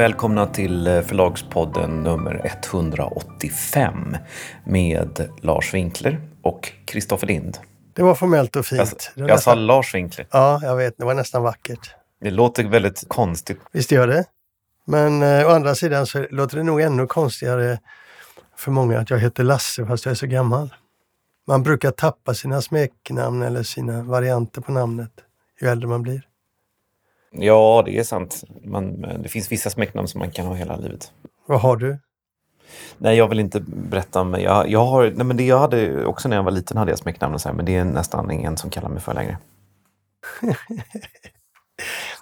Välkomna till eh, Förlagspodden nummer 185 med Lars Winkler och Kristoffer Lind. Det var formellt och fint. Jag, jag nästan... sa Lars Winkler. Ja, jag vet. Det var nästan vackert. Det låter väldigt konstigt. Visst gör det. Men eh, å andra sidan så låter det nog ännu konstigare för många att jag heter Lasse fast jag är så gammal. Man brukar tappa sina smeknamn eller sina varianter på namnet ju äldre man blir. Ja, det är sant. Man, det finns vissa smeknamn som man kan ha hela livet. Vad har du? Nej, jag vill inte berätta om. Jag, jag har, nej, men det jag hade också när jag var liten hade jag smeknamn, och så här, men det är nästan ingen som kallar mig för längre.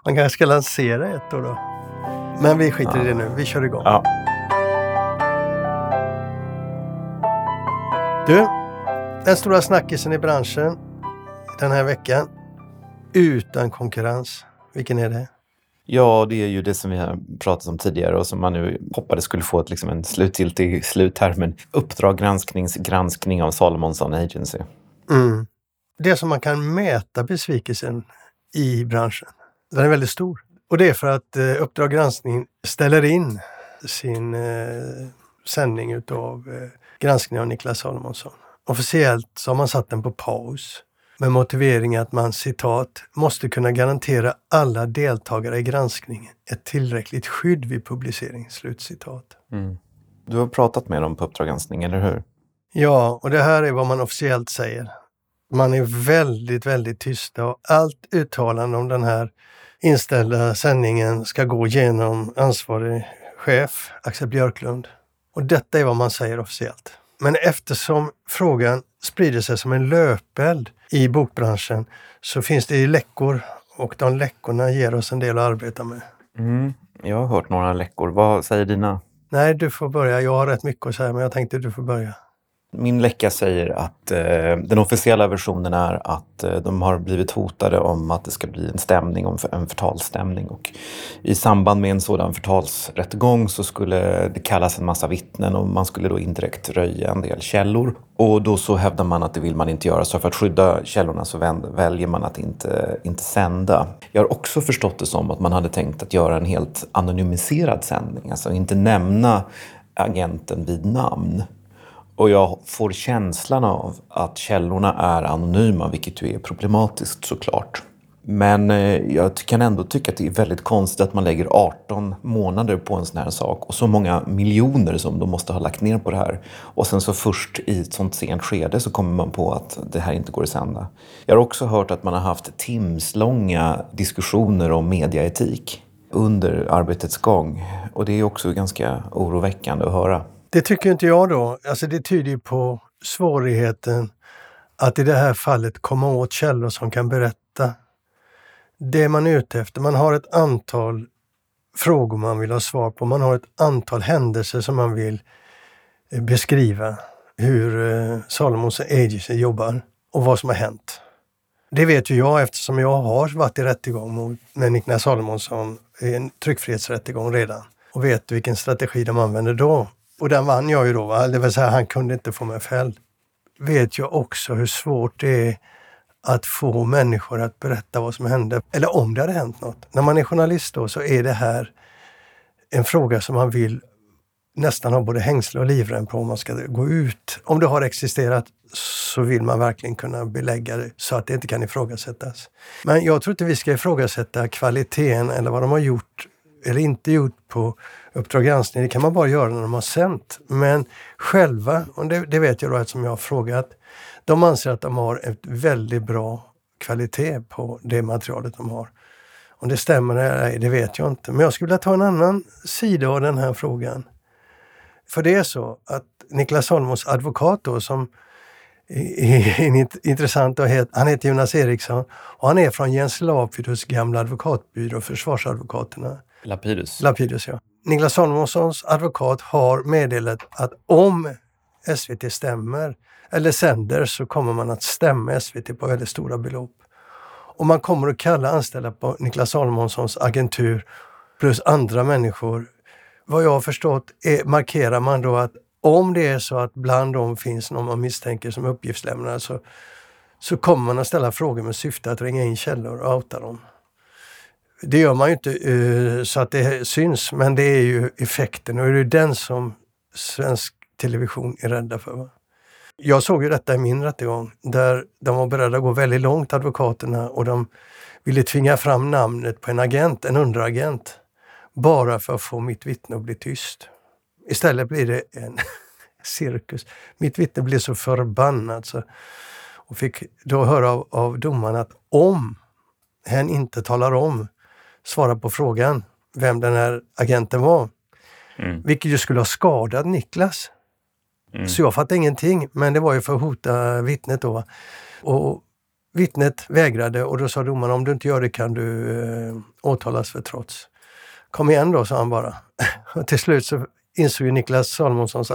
man kanske ska lansera ett då. då. Men vi skiter Ja. i det nu. Vi kör igång. Ja. Du, den stora snackisen i branschen den här veckan. Utan konkurrens. Vilken är det? Ja, det är ju det som vi har pratat om tidigare och som man nu hoppades skulle få ett, liksom en slutgiltig sluttermen. Uppdrag gransknings granskning av Salomonsson Agency. Mm. Det som man kan mäta besvikelsen i branschen, den är väldigt stor. Och det är för att eh, Uppdrag granskning ställer in sin eh, sändning utav eh, granskningen av Niklas Salomonsson. Officiellt så har man satt den på paus med motivering att man citat måste kunna garantera alla deltagare i granskningen ett tillräckligt skydd vid publicering. Slutcitat. Du har pratat med dem på Uppdrag granskning, eller hur? Ja, och det här är vad man officiellt säger. Man är väldigt, väldigt tysta och allt uttalande om den här inställda sändningen ska gå genom ansvarig chef, Axel Björklund. Och detta är vad man säger officiellt. Men eftersom frågan sprider sig som en löpeld i bokbranschen så finns det läckor och de läckorna ger oss en del att arbeta med. Mm. Jag har hört några läckor. Vad säger dina? Nej, du får börja. Jag har rätt mycket att säga men jag tänkte du får börja. Min läcka säger att eh, den officiella versionen är att eh, de har blivit hotade om att det ska bli en stämning, om en förtalsstämning. Och I samband med en sådan förtalsrättegång så skulle det kallas en massa vittnen och man skulle då indirekt röja en del källor. Och då så hävdar man att det vill man inte göra, så för att skydda källorna så vänd- väljer man att inte, inte sända. Jag har också förstått det som att man hade tänkt att göra en helt anonymiserad sändning, alltså inte nämna agenten vid namn. Och jag får känslan av att källorna är anonyma, vilket ju är problematiskt såklart. Men eh, jag kan ändå tycka att det är väldigt konstigt att man lägger 18 månader på en sån här sak och så många miljoner som de måste ha lagt ner på det här. Och sen så först i ett sånt sent skede så kommer man på att det här inte går att sända. Jag har också hört att man har haft timslånga diskussioner om mediaetik under arbetets gång. Och det är också ganska oroväckande att höra. Det tycker inte jag då. Alltså det tyder ju på svårigheten att i det här fallet komma åt källor som kan berätta det man är ute efter. Man har ett antal frågor man vill ha svar på. Man har ett antal händelser som man vill eh, beskriva. Hur eh, Salomons Agency jobbar och vad som har hänt. Det vet ju jag eftersom jag har varit i rättegång mot med Niklas Salomonsson i en tryckfrihetsrättegång redan och vet vilken strategi de använder då. Och den vann jag ju då, va? det vill säga han kunde inte få mig fälld. Vet jag också hur svårt det är att få människor att berätta vad som hände, eller om det hade hänt något. När man är journalist då så är det här en fråga som man vill nästan ha både hängsle och livrem på om man ska gå ut. Om det har existerat så vill man verkligen kunna belägga det så att det inte kan ifrågasättas. Men jag tror inte vi ska ifrågasätta kvaliteten eller vad de har gjort eller inte gjort på Uppdrag granskning. Det kan man bara göra när de har sänt. Men själva, och det, det vet jag då eftersom jag har frågat, de anser att de har ett väldigt bra kvalitet på det materialet de har. Om det stämmer eller ej, det vet jag inte. Men jag skulle vilja ta en annan sida av den här frågan. För det är så att Niklas Holmos advokat då, som är intressant och het, han heter Jonas Eriksson och han är från Jens Lapidus gamla advokatbyrå, Försvarsadvokaterna. Lapidus. Lapidus ja. Niklas Holmssons advokat har meddelat att om SVT stämmer eller sänder så kommer man att stämma SVT på väldigt stora belopp. Och man kommer att kalla anställda på Niklas Holmssons agentur plus andra människor. Vad jag har förstått är, markerar man då att om det är så att bland dem finns någon man misstänker som uppgiftslämnare så, så kommer man att ställa frågor med syfte att ringa in källor och outa dem. Det gör man ju inte uh, så att det syns, men det är ju effekten och det är den som svensk television är rädda för. Va? Jag såg ju detta i min rättegång där de var beredda att gå väldigt långt, advokaterna, och de ville tvinga fram namnet på en agent, en underagent, bara för att få mitt vittne att bli tyst. Istället blir det en cirkus. Mitt vittne blev så förbannad så, och fick då höra av, av domaren att om hen inte talar om, svarar på frågan vem den här agenten var, mm. vilket ju skulle ha skadat Niklas. Mm. Så jag fattade ingenting, men det var ju för att hota vittnet då. Och vittnet vägrade och då sa domaren om du inte gör det kan du eh, åtalas för trots. Kom igen då, sa han bara. och till slut så insåg ju Niklas Salomonssons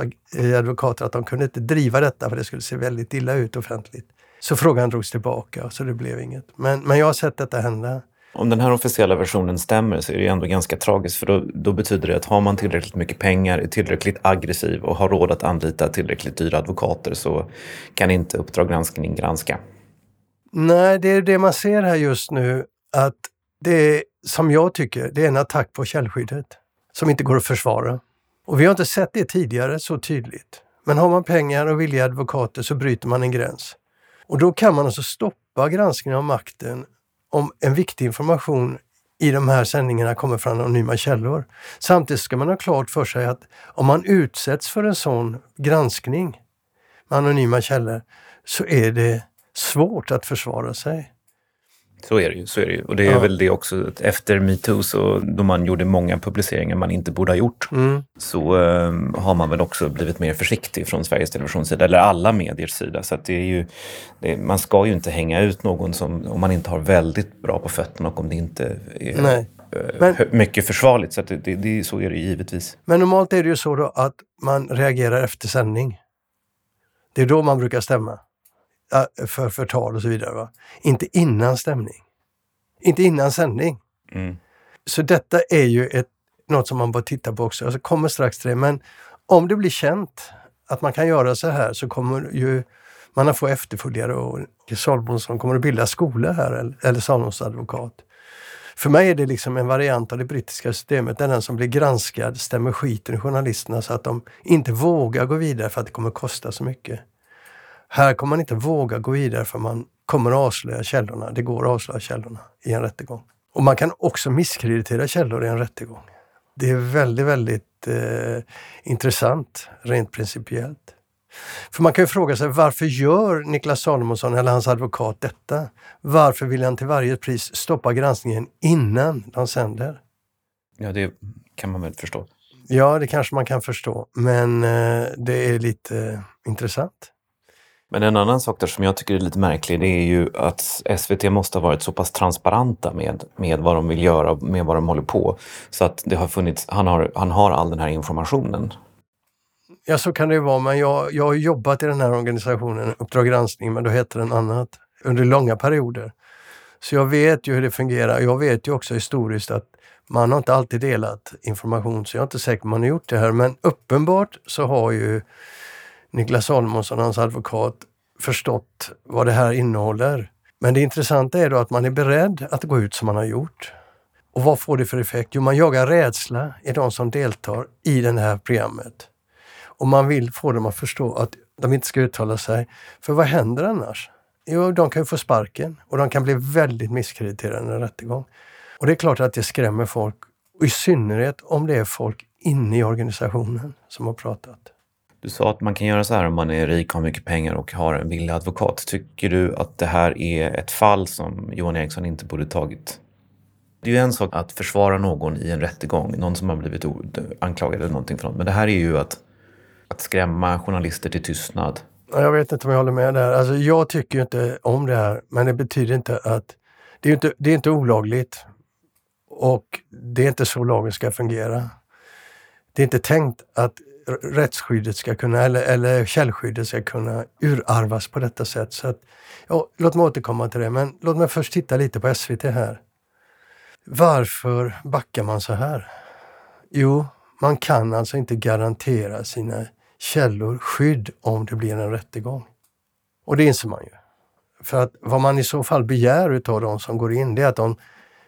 advokater att de kunde inte driva detta för det skulle se väldigt illa ut offentligt. Så frågan drogs tillbaka så det blev inget. Men, men jag har sett detta hända. Om den här officiella versionen stämmer så är det ändå ganska tragiskt för då, då, betyder det att har man tillräckligt mycket pengar, är tillräckligt aggressiv och har råd att anlita tillräckligt dyra advokater så kan inte Uppdrag granskning granska. Nej, det är det man ser här just nu att det är, som jag tycker, det är en attack på källskyddet som inte går att försvara. Och vi har inte sett det tidigare så tydligt. Men har man pengar och villiga advokater så bryter man en gräns. Och då kan man alltså stoppa granskningen av makten om en viktig information i de här sändningarna kommer från anonyma källor. Samtidigt ska man ha klart för sig att om man utsätts för en sån granskning med anonyma källor så är det svårt att försvara sig. Så är det ju. Så är det ju. Och det är ja. väl det också, efter metoo, så, då man gjorde många publiceringar man inte borde ha gjort, mm. så um, har man väl också blivit mer försiktig från Sveriges Televisions sida, eller alla mediers sida. Så det är ju, det, man ska ju inte hänga ut någon som, om man inte har väldigt bra på fötterna och om det inte är Nej. Uh, men, mycket försvarligt. Så det, det, det, så är det givetvis. Men normalt är det ju så då att man reagerar efter sändning. Det är då man brukar stämma för förtal och så vidare. Va? Inte innan stämning. Inte innan sändning. Mm. Så detta är ju ett, något som man bör titta på också. Jag kommer strax till det. Men om det blir känt att man kan göra så här så kommer ju man att få efterföljare och Salomonsson kommer att bilda skola här, eller Salomons advokat. För mig är det liksom en variant av det brittiska systemet där den som blir granskad stämmer skiten i journalisterna så att de inte vågar gå vidare för att det kommer kosta så mycket. Här kommer man inte våga gå vidare för man kommer att avslöja källorna. Det går att avslöja källorna i en rättegång. Och man kan också misskreditera källor i en rättegång. Det är väldigt, väldigt eh, intressant rent principiellt. För man kan ju fråga sig varför gör Niklas Salomonsson eller hans advokat detta? Varför vill han till varje pris stoppa granskningen innan de sänder? Ja, det kan man väl förstå. Ja, det kanske man kan förstå, men eh, det är lite eh, intressant. Men en annan sak där som jag tycker är lite märklig det är ju att SVT måste ha varit så pass transparenta med, med vad de vill göra, med vad de håller på. Så att det har funnits, han, har, han har all den här informationen. Ja, så kan det ju vara, men jag, jag har jobbat i den här organisationen, Uppdrag granskning, men då heter den annat, under långa perioder. Så jag vet ju hur det fungerar. Jag vet ju också historiskt att man har inte alltid delat information, så jag är inte säker på att man har gjort det här. Men uppenbart så har ju Niklas Salomonsson och hans advokat förstått vad det här innehåller. Men det intressanta är då att man är beredd att gå ut som man har gjort. Och vad får det för effekt? Jo, man jagar rädsla i de som deltar i det här programmet. Och man vill få dem att förstå att de inte ska uttala sig. För vad händer annars? Jo, de kan ju få sparken och de kan bli väldigt misskrediterade i en rättegång. Och det är klart att det skrämmer folk, och i synnerhet om det är folk inne i organisationen som har pratat. Du sa att man kan göra så här om man är rik, har mycket pengar och har en villig advokat. Tycker du att det här är ett fall som Johan Eriksson inte borde tagit? Det är ju en sak att försvara någon i en rättegång, någon som har blivit anklagad eller någonting för något. Men det här är ju att, att skrämma journalister till tystnad. Jag vet inte om jag håller med där. Alltså, jag tycker inte om det här, men det betyder inte att... Det är inte, det är inte olagligt. Och det är inte så lagen ska fungera. Det är inte tänkt att rättsskyddet ska kunna, eller, eller källskyddet ska kunna urarvas på detta sätt. Så att, ja, låt mig återkomma till det, men låt mig först titta lite på SVT här. Varför backar man så här? Jo, man kan alltså inte garantera sina källor skydd om det blir en rättegång. Och det inser man ju. För att vad man i så fall begär utav de som går in, det är att de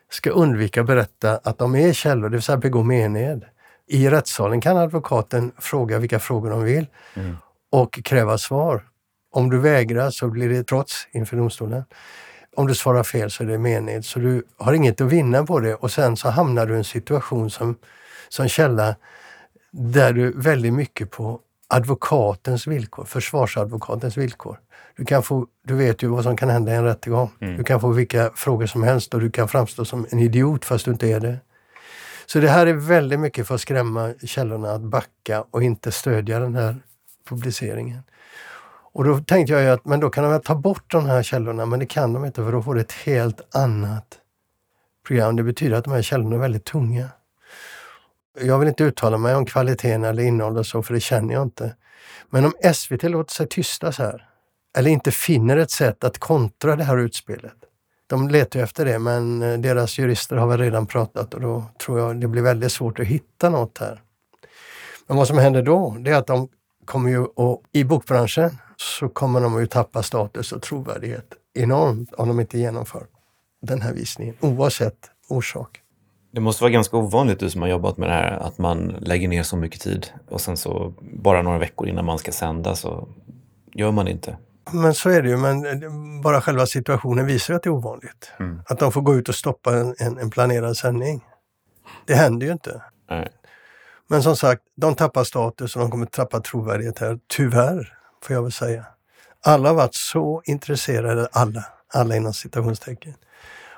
ska undvika att berätta att de är källor, det vill säga begå mened. I rättssalen kan advokaten fråga vilka frågor de vill mm. och kräva svar. Om du vägrar så blir det trots inför domstolen. Om du svarar fel så är det mened, så du har inget att vinna på det och sen så hamnar du i en situation som, som källa där du väldigt mycket på advokatens villkor, försvarsadvokatens villkor. Du, kan få, du vet ju vad som kan hända i en rättegång. Mm. Du kan få vilka frågor som helst och du kan framstå som en idiot fast du inte är det. Så det här är väldigt mycket för att skrämma källorna att backa och inte stödja den här publiceringen. Och då tänkte jag att men då kan de väl ta bort de här källorna, men det kan de inte för då får det ett helt annat program. Det betyder att de här källorna är väldigt tunga. Jag vill inte uttala mig om kvaliteten eller innehållet och så, för det känner jag inte. Men om SVT låter sig tystas här, eller inte finner ett sätt att kontra det här utspelet. De letar ju efter det, men eh, deras jurister har väl redan pratat och då tror jag det blir väldigt svårt att hitta något här. Men vad som händer då, det är att de kommer ju att, i bokbranschen så kommer de att tappa status och trovärdighet enormt om de inte genomför den här visningen, oavsett orsak. Det måste vara ganska ovanligt, du som har jobbat med det här, att man lägger ner så mycket tid och sen så bara några veckor innan man ska sända så gör man inte. Men så är det ju, men bara själva situationen visar att det är ovanligt. Mm. Att de får gå ut och stoppa en, en, en planerad sändning. Det händer ju inte. Nej. Men som sagt, de tappar status och de kommer tappa trovärdighet här. Tyvärr, får jag väl säga. Alla har varit så intresserade, alla, alla inom citationstecken,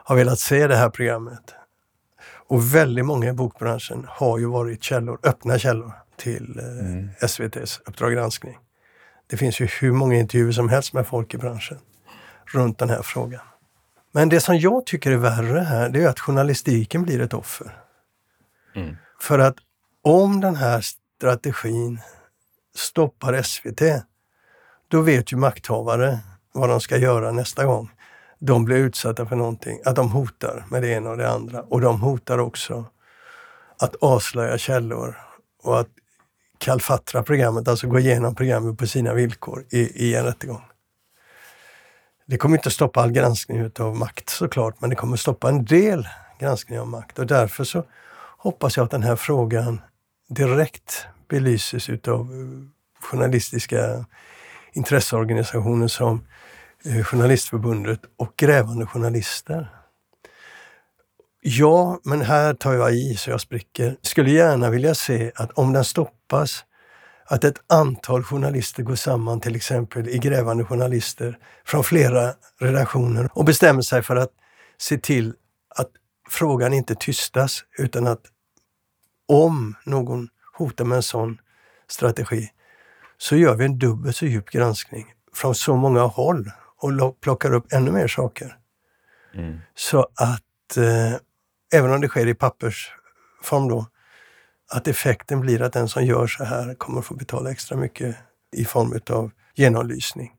har velat se det här programmet. Och väldigt många i bokbranschen har ju varit källor, öppna källor till eh, mm. SVTs Uppdrag granskning. Det finns ju hur många intervjuer som helst med folk i branschen runt den här frågan. Men det som jag tycker är värre här, det är att journalistiken blir ett offer. Mm. För att om den här strategin stoppar SVT, då vet ju makthavare vad de ska göra nästa gång de blir utsatta för någonting, att de hotar med det ena och det andra. Och de hotar också att avslöja källor och att kalfatra programmet, alltså gå igenom programmet på sina villkor i, i en rättegång. Det kommer inte stoppa all granskning utav makt såklart, men det kommer stoppa en del granskning av makt och därför så hoppas jag att den här frågan direkt belyses utav eh, journalistiska intresseorganisationer som eh, Journalistförbundet och grävande journalister. Ja, men här tar jag i så jag spricker. Skulle gärna vilja se att om den stoppas, att ett antal journalister går samman, till exempel i grävande journalister från flera redaktioner och bestämmer sig för att se till att frågan inte tystas utan att om någon hotar med en sån strategi så gör vi en dubbelt så djup granskning från så många håll och plockar upp ännu mer saker. Mm. Så att eh, även om det sker i pappersform då, att effekten blir att den som gör så här kommer få betala extra mycket i form av genomlysning.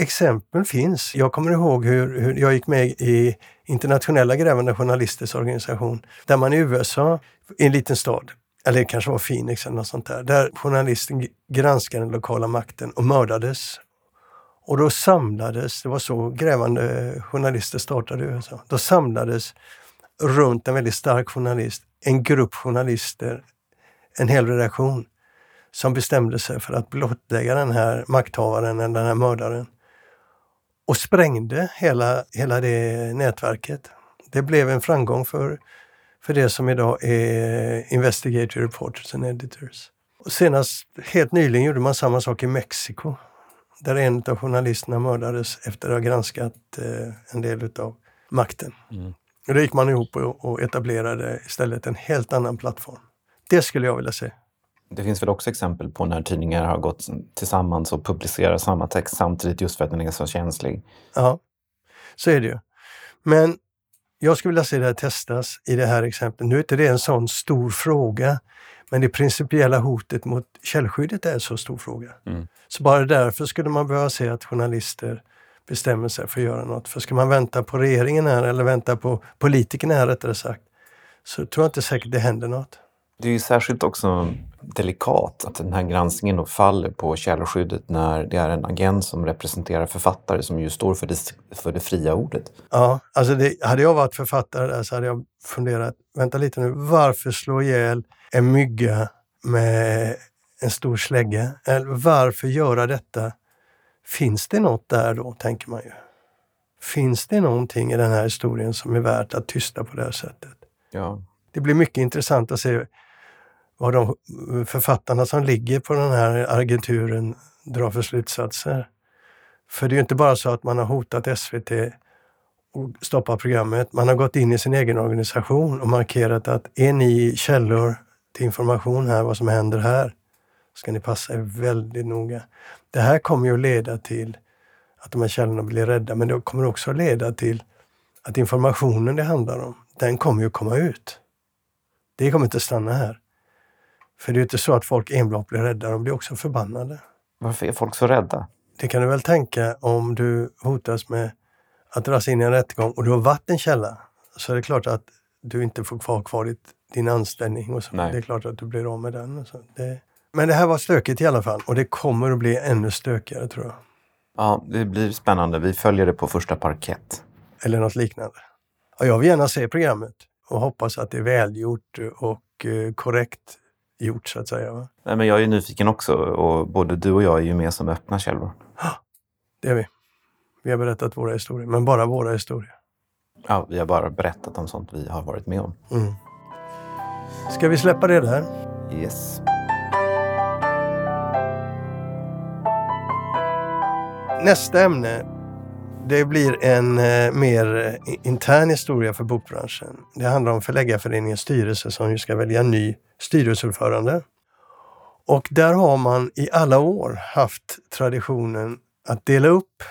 Exempel finns. Jag kommer ihåg hur, hur jag gick med i Internationella grävande journalisters organisation, där man i USA, i en liten stad, eller det kanske var Phoenix eller något sånt där, där journalisten granskade den lokala makten och mördades och då samlades, det var så grävande journalister startade i USA, då samlades runt en väldigt stark journalist, en grupp journalister, en hel redaktion som bestämde sig för att blottlägga den här makthavaren, den här mördaren och sprängde hela, hela det nätverket. Det blev en framgång för, för det som idag är Investigative Reporters and Editors. Och senast, helt nyligen, gjorde man samma sak i Mexiko där en av journalisterna mördades efter att ha granskat eh, en del utav makten. Mm. Och då gick man ihop och, och etablerade istället en helt annan plattform. Det skulle jag vilja se. Det finns väl också exempel på när tidningar har gått tillsammans och publicerar samma text samtidigt just för att den är så känslig. Ja, så är det ju. Men jag skulle vilja se det här testas i det här exemplet. Nu är inte det en sån stor fråga men det principiella hotet mot källskyddet är en så stor fråga. Mm. Så bara därför skulle man behöva se att journalister bestämmer sig för att göra något. För ska man vänta på regeringen här eller vänta på politikerna här rättare sagt, så tror jag inte säkert det händer något. Det är ju särskilt också delikat att den här granskningen då faller på källskyddet när det är en agent som representerar författare som ju står för det, för det fria ordet. Ja, alltså det, hade jag varit författare där så hade jag funderat, vänta lite nu, varför slå ihjäl en mygga med en stor slägga? Eller varför göra detta? Finns det något där då, tänker man ju. Finns det någonting i den här historien som är värt att tysta på det här sättet? Ja. Det blir mycket intressant att se vad de författarna som ligger på den här agenturen drar för slutsatser. För det är ju inte bara så att man har hotat SVT och stoppat programmet. Man har gått in i sin egen organisation och markerat att är ni källor till information här, vad som händer här, ska ni passa er väldigt noga. Det här kommer ju att leda till att de här källorna blir rädda, men det kommer också att leda till att informationen det handlar om, den kommer ju att komma ut. Det kommer inte stanna här. För det är inte så att folk enbart blir rädda, de blir också förbannade. Varför är folk så rädda? Det kan du väl tänka om du hotas med att dras in i en rättegång och du har varit en källa. Så är det klart att du inte får kvar, kvar din anställning och så. Nej. Det är klart att du blir av med den. Och så. Det... Men det här var stökigt i alla fall och det kommer att bli ännu stökigare tror jag. Ja, det blir spännande. Vi följer det på första parkett. Eller något liknande. Ja, jag vill gärna se programmet och hoppas att det är välgjort och eh, korrekt gjort så att säga. Va? Nej, men jag är nyfiken också och både du och jag är ju med som öppna källor. Det är vi. Vi har berättat våra historier, men bara våra historier. Ja, vi har bara berättat om sånt vi har varit med om. Mm. Ska vi släppa det där? Yes. Nästa ämne, det blir en eh, mer eh, intern historia för bokbranschen. Det handlar om Förläggarföreningens styrelse som ju ska välja ny styrelseordförande. Och där har man i alla år haft traditionen att dela upp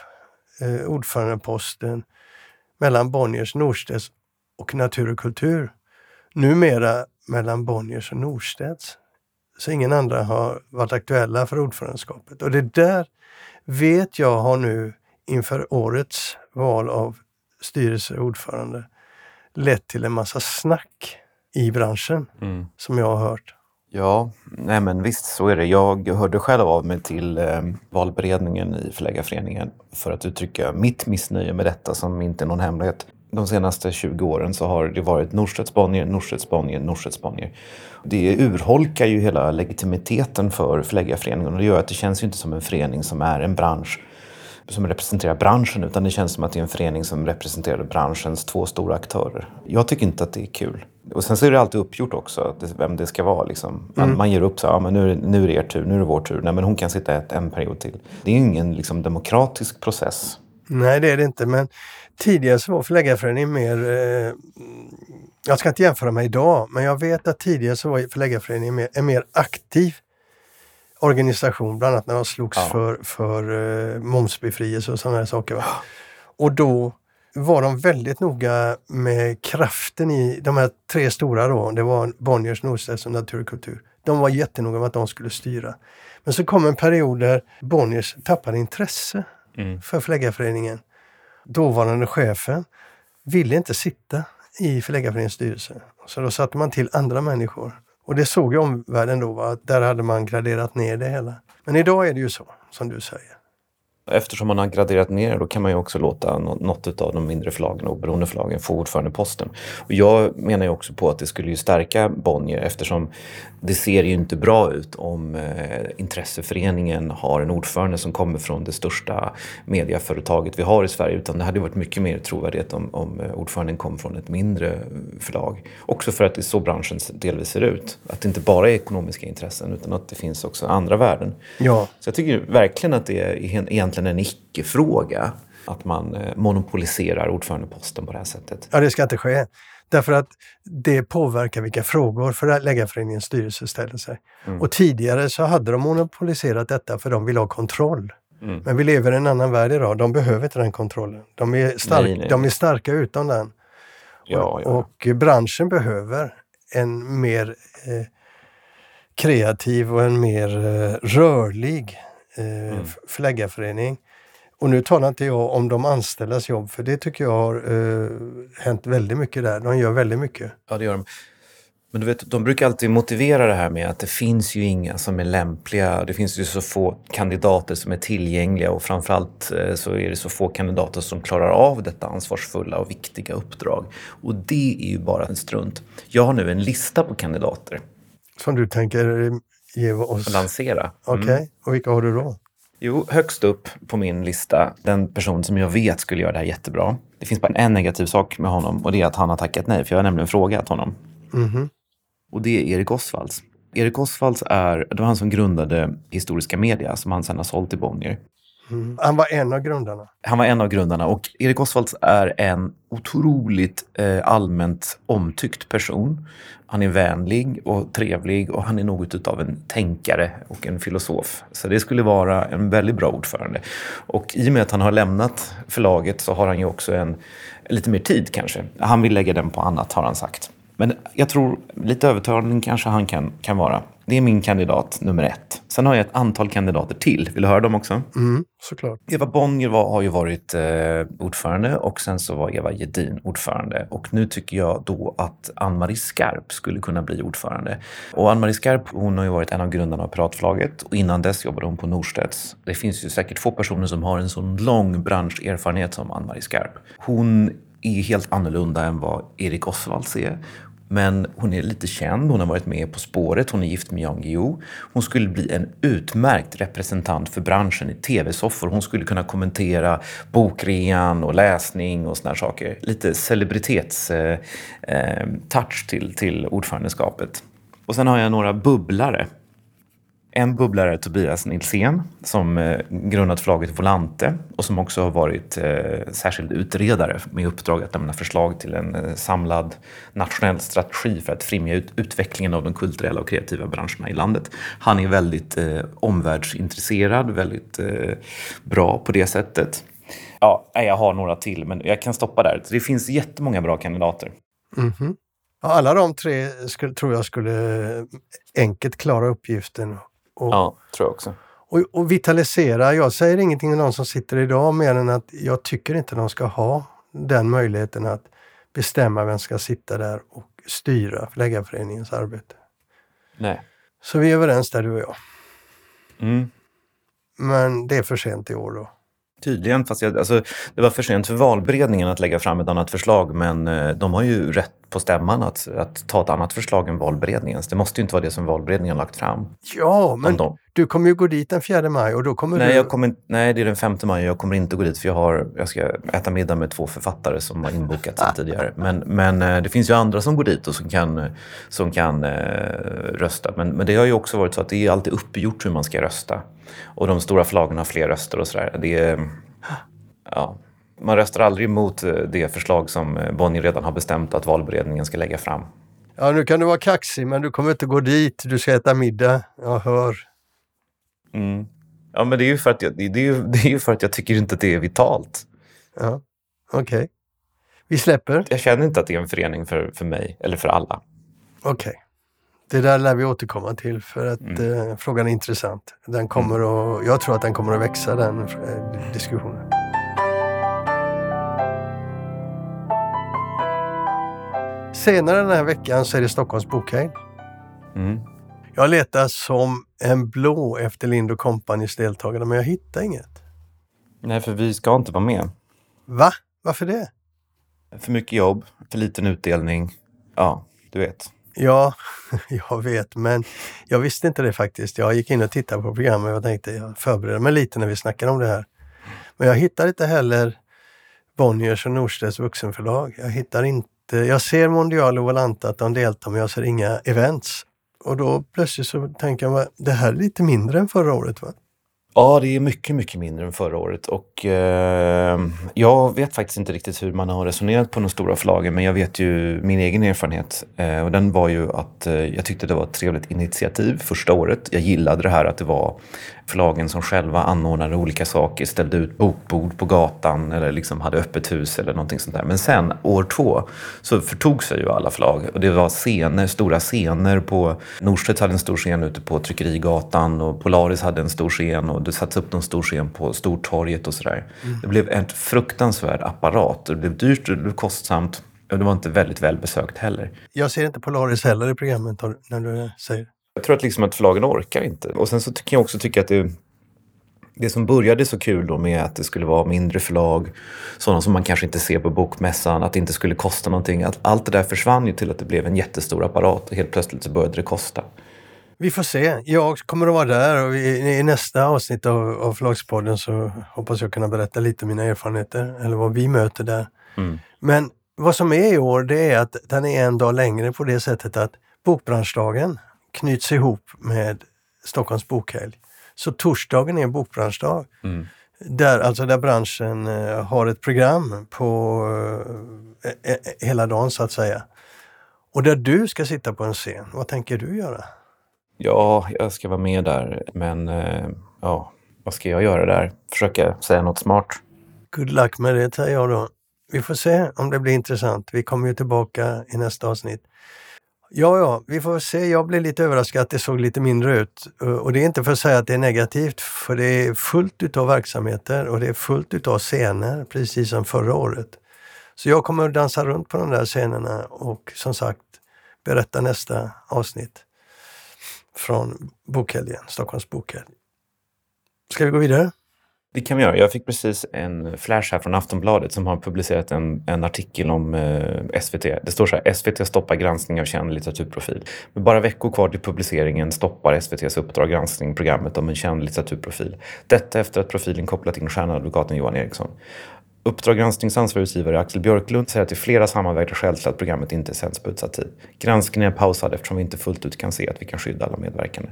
eh, ordförandeposten mellan Bonniers, Norstedts och Natur och kultur. Numera mellan Bonniers och Norstedts. Så ingen andra har varit aktuella för ordförandeskapet. Och det där vet jag har nu inför årets val av styrelseordförande lett till en massa snack i branschen Mm. som jag har hört. Ja, nej men visst så är det. Jag hörde själv av mig till eh, valberedningen i Förläggarföreningen för att uttrycka mitt missnöje med detta som inte är någon hemlighet. De senaste 20 åren så har det varit Norstedts Bonnier, Norstedts Bonnier, Norstedts Bonnier. Det urholkar ju hela legitimiteten för Förläggarföreningen och det gör att det känns ju inte som en förening som är en bransch som representerar branschen utan det känns som att det är en förening som representerar branschens två stora aktörer. Jag tycker inte att det är kul. Och sen så är det alltid uppgjort också vem det ska vara. Liksom. Man, man ger upp så ja, men nu, är det, nu är det er tur, nu är det vår tur. Nej, men hon kan sitta ett, en period till. Det är ingen liksom, demokratisk process. Nej, det är det inte. Men tidigare så var Förläggarföreningen mer... Eh, jag ska inte jämföra med idag, men jag vet att tidigare så var Förläggarföreningen mer, en mer aktiv organisation, bland annat när de slogs Ja. för, för eh, momsbefrielse och sådana här saker. Va? Och då var de väldigt noga med kraften i de här tre stora då. Det var Bonniers, Norstedts och Naturkultur. De var jättenoga med att de skulle styra. Men så kom en period där Bonniers tappade intresse för Förläggarföreningen. Dåvarande chefen ville inte sitta i Förläggarföreningens styrelse. Så då satte man till andra människor. Och det såg ju omvärlden då, att där hade man graderat ner det hela. Men idag är det ju så, som du säger. Eftersom man har graderat ner då kan man ju också låta nå- något av de mindre förlagen och beroende förlagen få ordförandeposten. Och jag menar ju också på att det skulle ju stärka Bonnier eftersom det ser ju inte bra ut om eh, intresseföreningen har en ordförande som kommer från det största mediaföretaget vi har i Sverige. Utan det hade varit mycket mer trovärdighet om, om eh, ordföranden kom från ett mindre förlag. Också för att det är så branschen delvis ser ut. Att det inte bara är ekonomiska intressen utan att det finns också andra värden. Ja, Så jag tycker verkligen att det är egentligen en icke-fråga att man eh, monopoliserar ordförandeposten på det här sättet. ja det ska inte ske. Därför att det påverkar vilka frågor Förläggarföreningens styrelse ställer sig. Och tidigare så hade de monopoliserat detta för de vill ha kontroll. Mm. Men vi lever i en annan värld idag. De behöver inte den kontrollen. De är, stark, Nej, nej, de är starka utan den. Ja, ja. Och branschen behöver en mer eh, kreativ och en mer eh, rörlig eh, Mm. förläggarförening. Och nu talar inte jag om de anställdas jobb, för det tycker jag har eh, hänt väldigt mycket där. De gör väldigt mycket. Ja, det gör de. Men du vet, de brukar alltid motivera det här med att det finns ju inga som är lämpliga. Det finns ju så få kandidater som är tillgängliga och framförallt eh, så är det så få kandidater som klarar av detta ansvarsfulla och viktiga uppdrag. Och det är ju bara en strunt. Jag har nu en lista på kandidater. Som du tänker ge oss? Lansera. Okej, okay. mm. och vilka har du då? Jo, högst upp på min lista, den person som jag vet skulle göra det här jättebra. Det finns bara en negativ sak med honom och det är att han har tackat nej, för jag har nämligen frågat honom. Mm -hmm. Och det är Erik Osvalds. Erik Osvalds är, det var han som grundade Historiska Media som han sedan har sålt till Bonnier. Mm. Han var en av grundarna? Han var en av grundarna och Erik Osvalds är en otroligt eh, allmänt omtyckt person. Han är vänlig och trevlig och han är något av en tänkare och en filosof. Så det skulle vara en väldigt bra ordförande. Och i och med att han har lämnat förlaget så har han ju också en, lite mer tid kanske. Han vill lägga den på annat har han sagt. Men jag tror lite övertalning kanske han kan, kan vara. Det är min kandidat nummer ett. Sen har jag ett antal kandidater till. Vill du höra dem också? Mm, såklart. Eva Bonnier var, har ju varit eh, ordförande och sen så var Eva Gedin ordförande. Och nu tycker jag då att Ann-Marie Skarp skulle kunna bli ordförande. Och Ann-Marie Skarp hon har ju varit en av grundarna av Piratflaget och innan dess jobbade hon på Norstedts. Det finns ju säkert få personer som har en sån lång branscherfarenhet som Ann-Marie Skarp. Hon är helt annorlunda än vad Erik Osvalds är. Men hon är lite känd, hon har varit med På spåret, hon är gift med Jan Guillou. Hon skulle bli en utmärkt representant för branschen i tv-soffor. Hon skulle kunna kommentera bokrean och läsning och såna saker. Lite celebritets-touch eh, eh till, till ordförandeskapet. Och sen har jag några bubblare en bubblare är Tobias Nilsén som eh, grundat förlaget Volante och som också har varit eh, särskild utredare med uppdrag att lämna förslag till en eh, samlad nationell strategi för att främja utvecklingen av de kulturella och kreativa branscherna i landet. Han är väldigt omvärldsintresserad, väldigt bra på det sättet. Ja, jag har några till, men jag kan stoppa där. Det finns jättemånga bra kandidater. Mm -hmm. Alla de tre skulle, tror jag skulle enkelt klara uppgiften och, ja, tror jag också. Och, och, vitalisera. Jag säger ingenting till någon som sitter idag mer än att jag tycker inte de ska ha den möjligheten att bestämma vem som ska sitta där och styra Förläggarföreningens arbete. Nej. Så vi är överens där du och jag. Mm. Men det är för sent i år då. Tydligen, fast jag, alltså, det var för sent för valberedningen att lägga fram ett annat förslag men eh, de har ju rätt på stämman att, att ta ett annat förslag än valberedningens. Det måste ju inte vara det som valberedningen har lagt fram. Ja, men de... du kommer ju gå dit den 4 maj och då kommer nej, du... Jag kommer, nej, det är den 5 maj och jag kommer inte gå dit för jag, har, jag ska äta middag med två författare som har inbokat sedan tidigare. Men, men eh, det finns ju andra som går dit och som kan, som kan eh, rösta. Men, men det har ju också varit så att det är alltid uppgjort hur man ska rösta. Och de stora förlagen har fler röster och sådär. Det är... Ja, man röstar aldrig emot eh, det förslag som eh, Bonnier redan har bestämt att valberedningen ska lägga fram. Ja, nu kan du vara kaxig, men du kommer inte gå dit. Du ska äta middag. Jag hör. Mm. Ja, men det är ju för att jag, det är, det är för att jag tycker inte att det är vitalt. Ja, okej. Okay. Vi släpper. Jag känner inte att det är en förening för, för mig, eller för alla. Okej. Okay. Det där lär vi återkomma till för att mm. eh, frågan är intressant. Den kommer mm. att, jag tror att den kommer att växa, den eh, diskussionen. Senare den här veckan så är det Stockholms bokhelg. Mm. Jag letar som en blå efter Lind Companys deltagare men jag hittar inget. Nej, för vi ska inte vara med. Va? Varför det? För mycket jobb, för liten utdelning. Ja, du vet. Ja, jag vet, men jag visste inte det faktiskt. Jag gick in och tittade på programmet och tänkte jag förbereder mig lite när vi snackar om det här. Men jag hittar inte heller Bonniers och Norstedts vuxenförlag. Jag hittar inte Eh, jag ser Mondial och Volanta att de deltar men jag ser inga events. Och då plötsligt så tänker jag, det här är lite mindre än förra året va? Ja, det är mycket, mycket mindre än förra året och eh, jag vet faktiskt inte riktigt hur man har resonerat på de stora förlagen men jag vet ju min egen erfarenhet eh, och den var ju att eh, jag tyckte det var ett trevligt initiativ första året. Jag gillade det här att det var förlagen som själva anordnade olika saker, ställde ut bokbord på gatan eller liksom hade öppet hus eller någonting sånt där. Men sen år två så förtog sig ju alla förlag och det var scener, stora scener på Norstedts hade en stor scen ute på Tryckerigatan och Polaris hade en stor scen och det sattes upp en stor scen på Stortorget och sådär. Mm. Det blev en fruktansvärd apparat. Det blev dyrt, det blev kostsamt. Och det var inte väldigt välbesökt heller. Jag ser inte Polaris heller i programmet när du säger. Jag tror att, liksom att förlagen orkar inte. Och sen så kan jag också tycka att det det som började så kul då med att det skulle vara mindre förlag, sådana som man kanske inte ser på bokmässan, att det inte skulle kosta någonting. Att allt det där försvann ju till att det blev en jättestor apparat och helt plötsligt så började det kosta. Vi får se. Jag kommer att vara där och i, nästa avsnitt av, av Förlagspodden så hoppas jag kunna berätta lite om mina erfarenheter eller vad vi möter där. Mm. Men vad som är i år det är att den är en dag längre på det sättet att Bokbranschdagen knyts ihop med Stockholms bokhelg. Så torsdagen är bokbranschdag. Mm. Där, alltså där branschen eh, har ett program på eh, eh, hela dagen så att säga. Och där du ska sitta på en scen. Vad tänker du göra? Ja, jag ska vara med där. Men ja, vad ska jag göra där? Försöka säga något smart. Good luck med det, säger jag då. Vi får se om det blir intressant. Vi kommer ju tillbaka i nästa avsnitt. Ja, ja, vi får se. Jag blev lite överraskad att det såg lite mindre ut. Eh, och det är inte för att säga att det är negativt, för det är fullt utav verksamheter och det är fullt utav scener, precis som förra året. Så jag kommer att dansa runt på de där scenerna och som sagt berätta nästa avsnitt från bokhelgen, Stockholms bokhelg. Ska vi gå vidare? Det kan vi göra. Jag fick precis en flash här från Aftonbladet som har publicerat en, en artikel om eh, SVT. Det står så här, SVT stoppar granskning av känd litteraturprofil. Med bara veckor kvar till publiceringen stoppar SVTs Uppdrag granskning programmet om en känd litteraturprofil. Detta efter att profilen kopplat in stjärnadvokaten Johan Eriksson. Uppdrag gransknings ansvarig utgivare Axel Björklund säger att det är flera sammanvägda skäl till att programmet inte sänds på utsatt tid. Granskningen är pausad eftersom vi inte fullt ut kan se att vi kan skydda alla medverkande.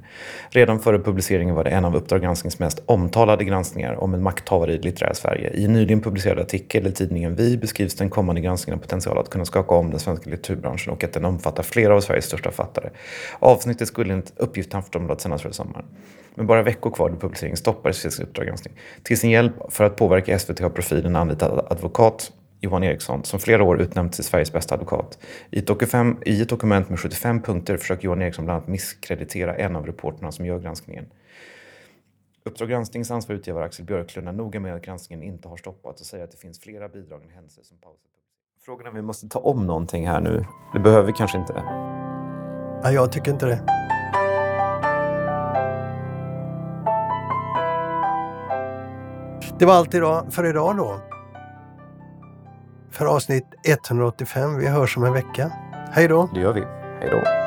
Redan före publiceringen var det en av Uppdrag gransknings mest omtalade granskningar om en makthavare i litterära Sverige. I en nyligen publicerad artikel i tidningen Vi beskrivs den kommande granskningen potential att kunna skaka om den svenska litteraturbranschen och att den omfattar flera av Sveriges största författare. Avsnittet skulle enligt uppgift Aftonbladet sändas före sommaren. Med bara veckor kvar till publiceringen stoppades SVTs Uppdrag granskning. Till sin hjälp för att påverka SVT har profilen anlitat advokat Johan Eriksson, som flera år utnämnts till Sveriges bästa advokat. I ett, dokument, I ett dokument med 75 punkter försöker Johan Eriksson bland annat misskreditera en av reporterna som gör granskningen. Uppdrag gransknings ansvarig utgivare Axel Björklund är noga med att granskningen inte har stoppats och säger att det finns flera bidragande händelser som pausat. Frågan är om vi måste ta om någonting här nu. Det behöver vi kanske inte. Nej, jag tycker inte det. Det var allt idag, för idag då. För avsnitt 185. Vi hörs om en vecka. Hej då! Det gör vi. Hej då!